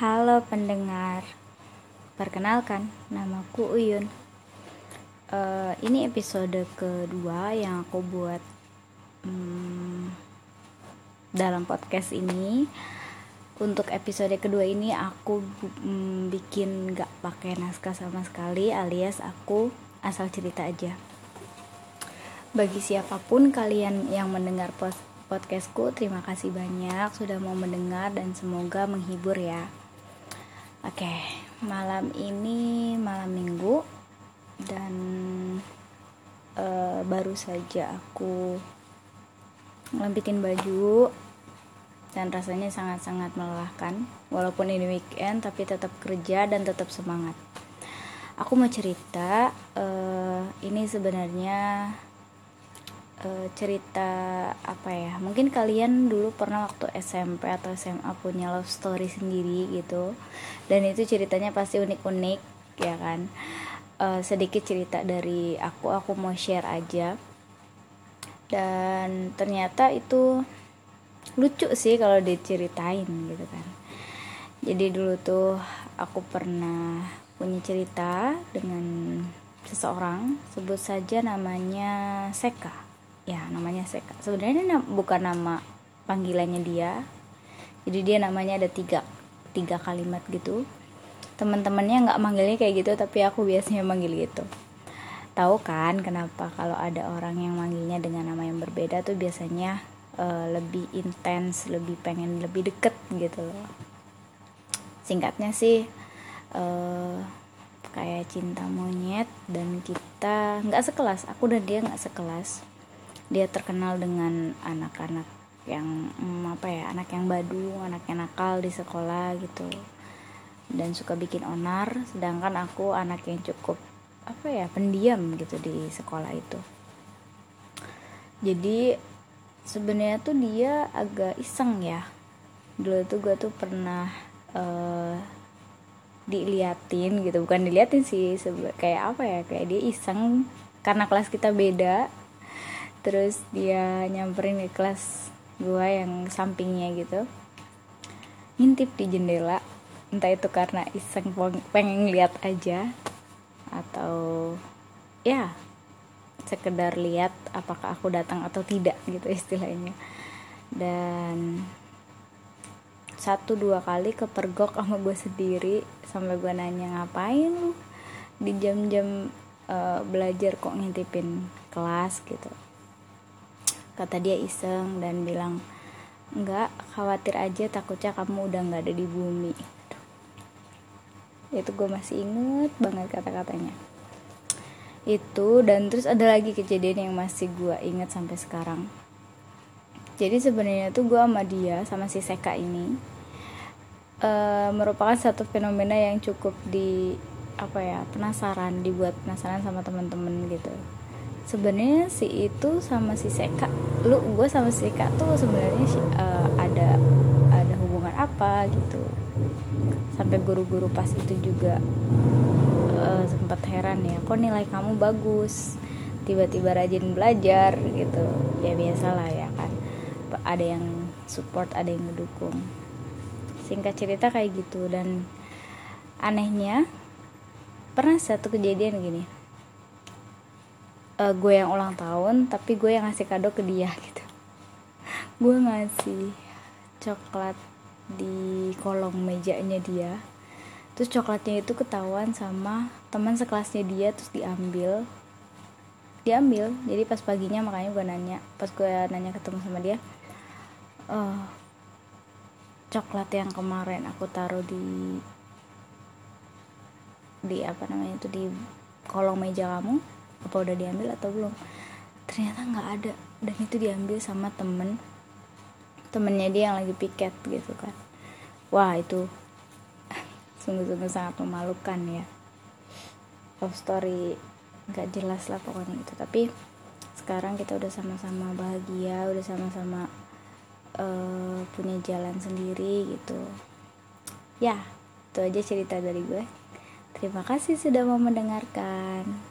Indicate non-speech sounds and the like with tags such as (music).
Halo pendengar, perkenalkan namaku Uyun. Uh, ini episode kedua yang aku buat um, dalam podcast ini. Untuk episode kedua ini aku um, bikin gak pakai naskah sama sekali, alias aku asal cerita aja. Bagi siapa pun kalian yang mendengar podcastku, terima kasih banyak sudah mau mendengar dan semoga menghibur ya. Oke, malam ini malam minggu dan uh, baru saja aku ngelempitin baju dan rasanya sangat-sangat melelahkan. Walaupun ini weekend, tapi tetap kerja dan tetap semangat. Aku mau cerita, uh, ini sebenarnya uh, cerita apa ya mungkin kalian dulu pernah waktu SMP atau SMA punya love story sendiri gitu dan itu ceritanya pasti unik-unik ya kan? Uh, sedikit cerita dari aku aku mau share aja. Dan ternyata itu lucu sih kalau diceritain gitu kan. Jadi dulu tuh aku pernah punya cerita dengan seseorang sebut saja namanya Seka ya namanya Seka sebenarnya na bukan nama panggilannya dia. Jadi dia namanya ada tiga tiga kalimat gitu. Teman-temannya nggak manggilnya kayak gitu tapi aku biasanya manggil gitu. Tahu kan kenapa kalau ada orang yang manggilnya dengan nama yang berbeda tuh biasanya uh, lebih intens lebih pengen lebih deket gitu loh. Singkatnya sih uh, kayak cinta monyet dan kita nggak sekelas. Aku dan dia nggak sekelas dia terkenal dengan anak-anak yang hmm, apa ya anak yang badu anak yang nakal di sekolah gitu. Dan suka bikin onar sedangkan aku anak yang cukup apa ya pendiam gitu di sekolah itu. Jadi sebenarnya tuh dia agak iseng ya. Dulu tuh gue tuh pernah uh, diliatin gitu. Bukan diliatin sih kayak apa ya kayak dia iseng. Karena kelas kita beda terus dia nyamperin ke kelas gua yang sampingnya gitu. Ngintip di jendela entah itu karena iseng pengen lihat aja atau ya sekedar lihat apakah aku datang atau tidak gitu istilahnya. Dan satu dua kali kepergok sama gue sendiri sampai gue nanya ngapain di jam-jam uh, belajar kok ngintipin kelas? gitu kata dia iseng dan bilang enggak khawatir aja takutnya kamu udah nggak ada di bumi. Itu gue masih inget banget kata-katanya. Itu dan terus ada lagi kejadian yang masih gue inget sampai sekarang. Jadi sebenarnya tuh gue sama dia sama si Seka ini uh, merupakan satu fenomena yang cukup di apa ya penasaran dibuat penasaran sama teman-teman gitu sebenarnya si itu sama si Seka. Lu gue sama si Seka tuh sebenarnya uh, ada ada hubungan apa gitu. Sampai guru-guru pas itu juga uh, sempat heran ya kok nilai kamu bagus? Tiba-tiba rajin belajar gitu. Ya biasalah ya kan. Ada yang support ada yang mendukung. Singkat cerita kayak gitu dan anehnya pernah satu kejadian gini uh, gue yang ulang tahun tapi gue yang ngasih kado ke dia gitu. Gue ngasih coklat di kolong mejanya dia. Terus coklatnya itu ketahuan sama teman sekelasnya dia terus diambil. Diambil jadi pas paginya makanya gue nanya pas gue nanya ketemu sama dia oh, coklat yang kemarin aku taruh di di apa namanya itu di kolong meja kamu apa udah diambil atau belum. Ternyata nggak ada dan itu diambil sama temen. Temennya dia yang lagi piket gitu kan. Wah itu (laughs) sungguh-sungguh sangat memalukan ya. Love story nggak jelas lah pokoknya itu. Tapi sekarang kita udah sama-sama bahagia udah sama-sama uh, punya jalan sendiri gitu. Ya itu aja cerita dari gue. Terima kasih sudah mau mendengarkan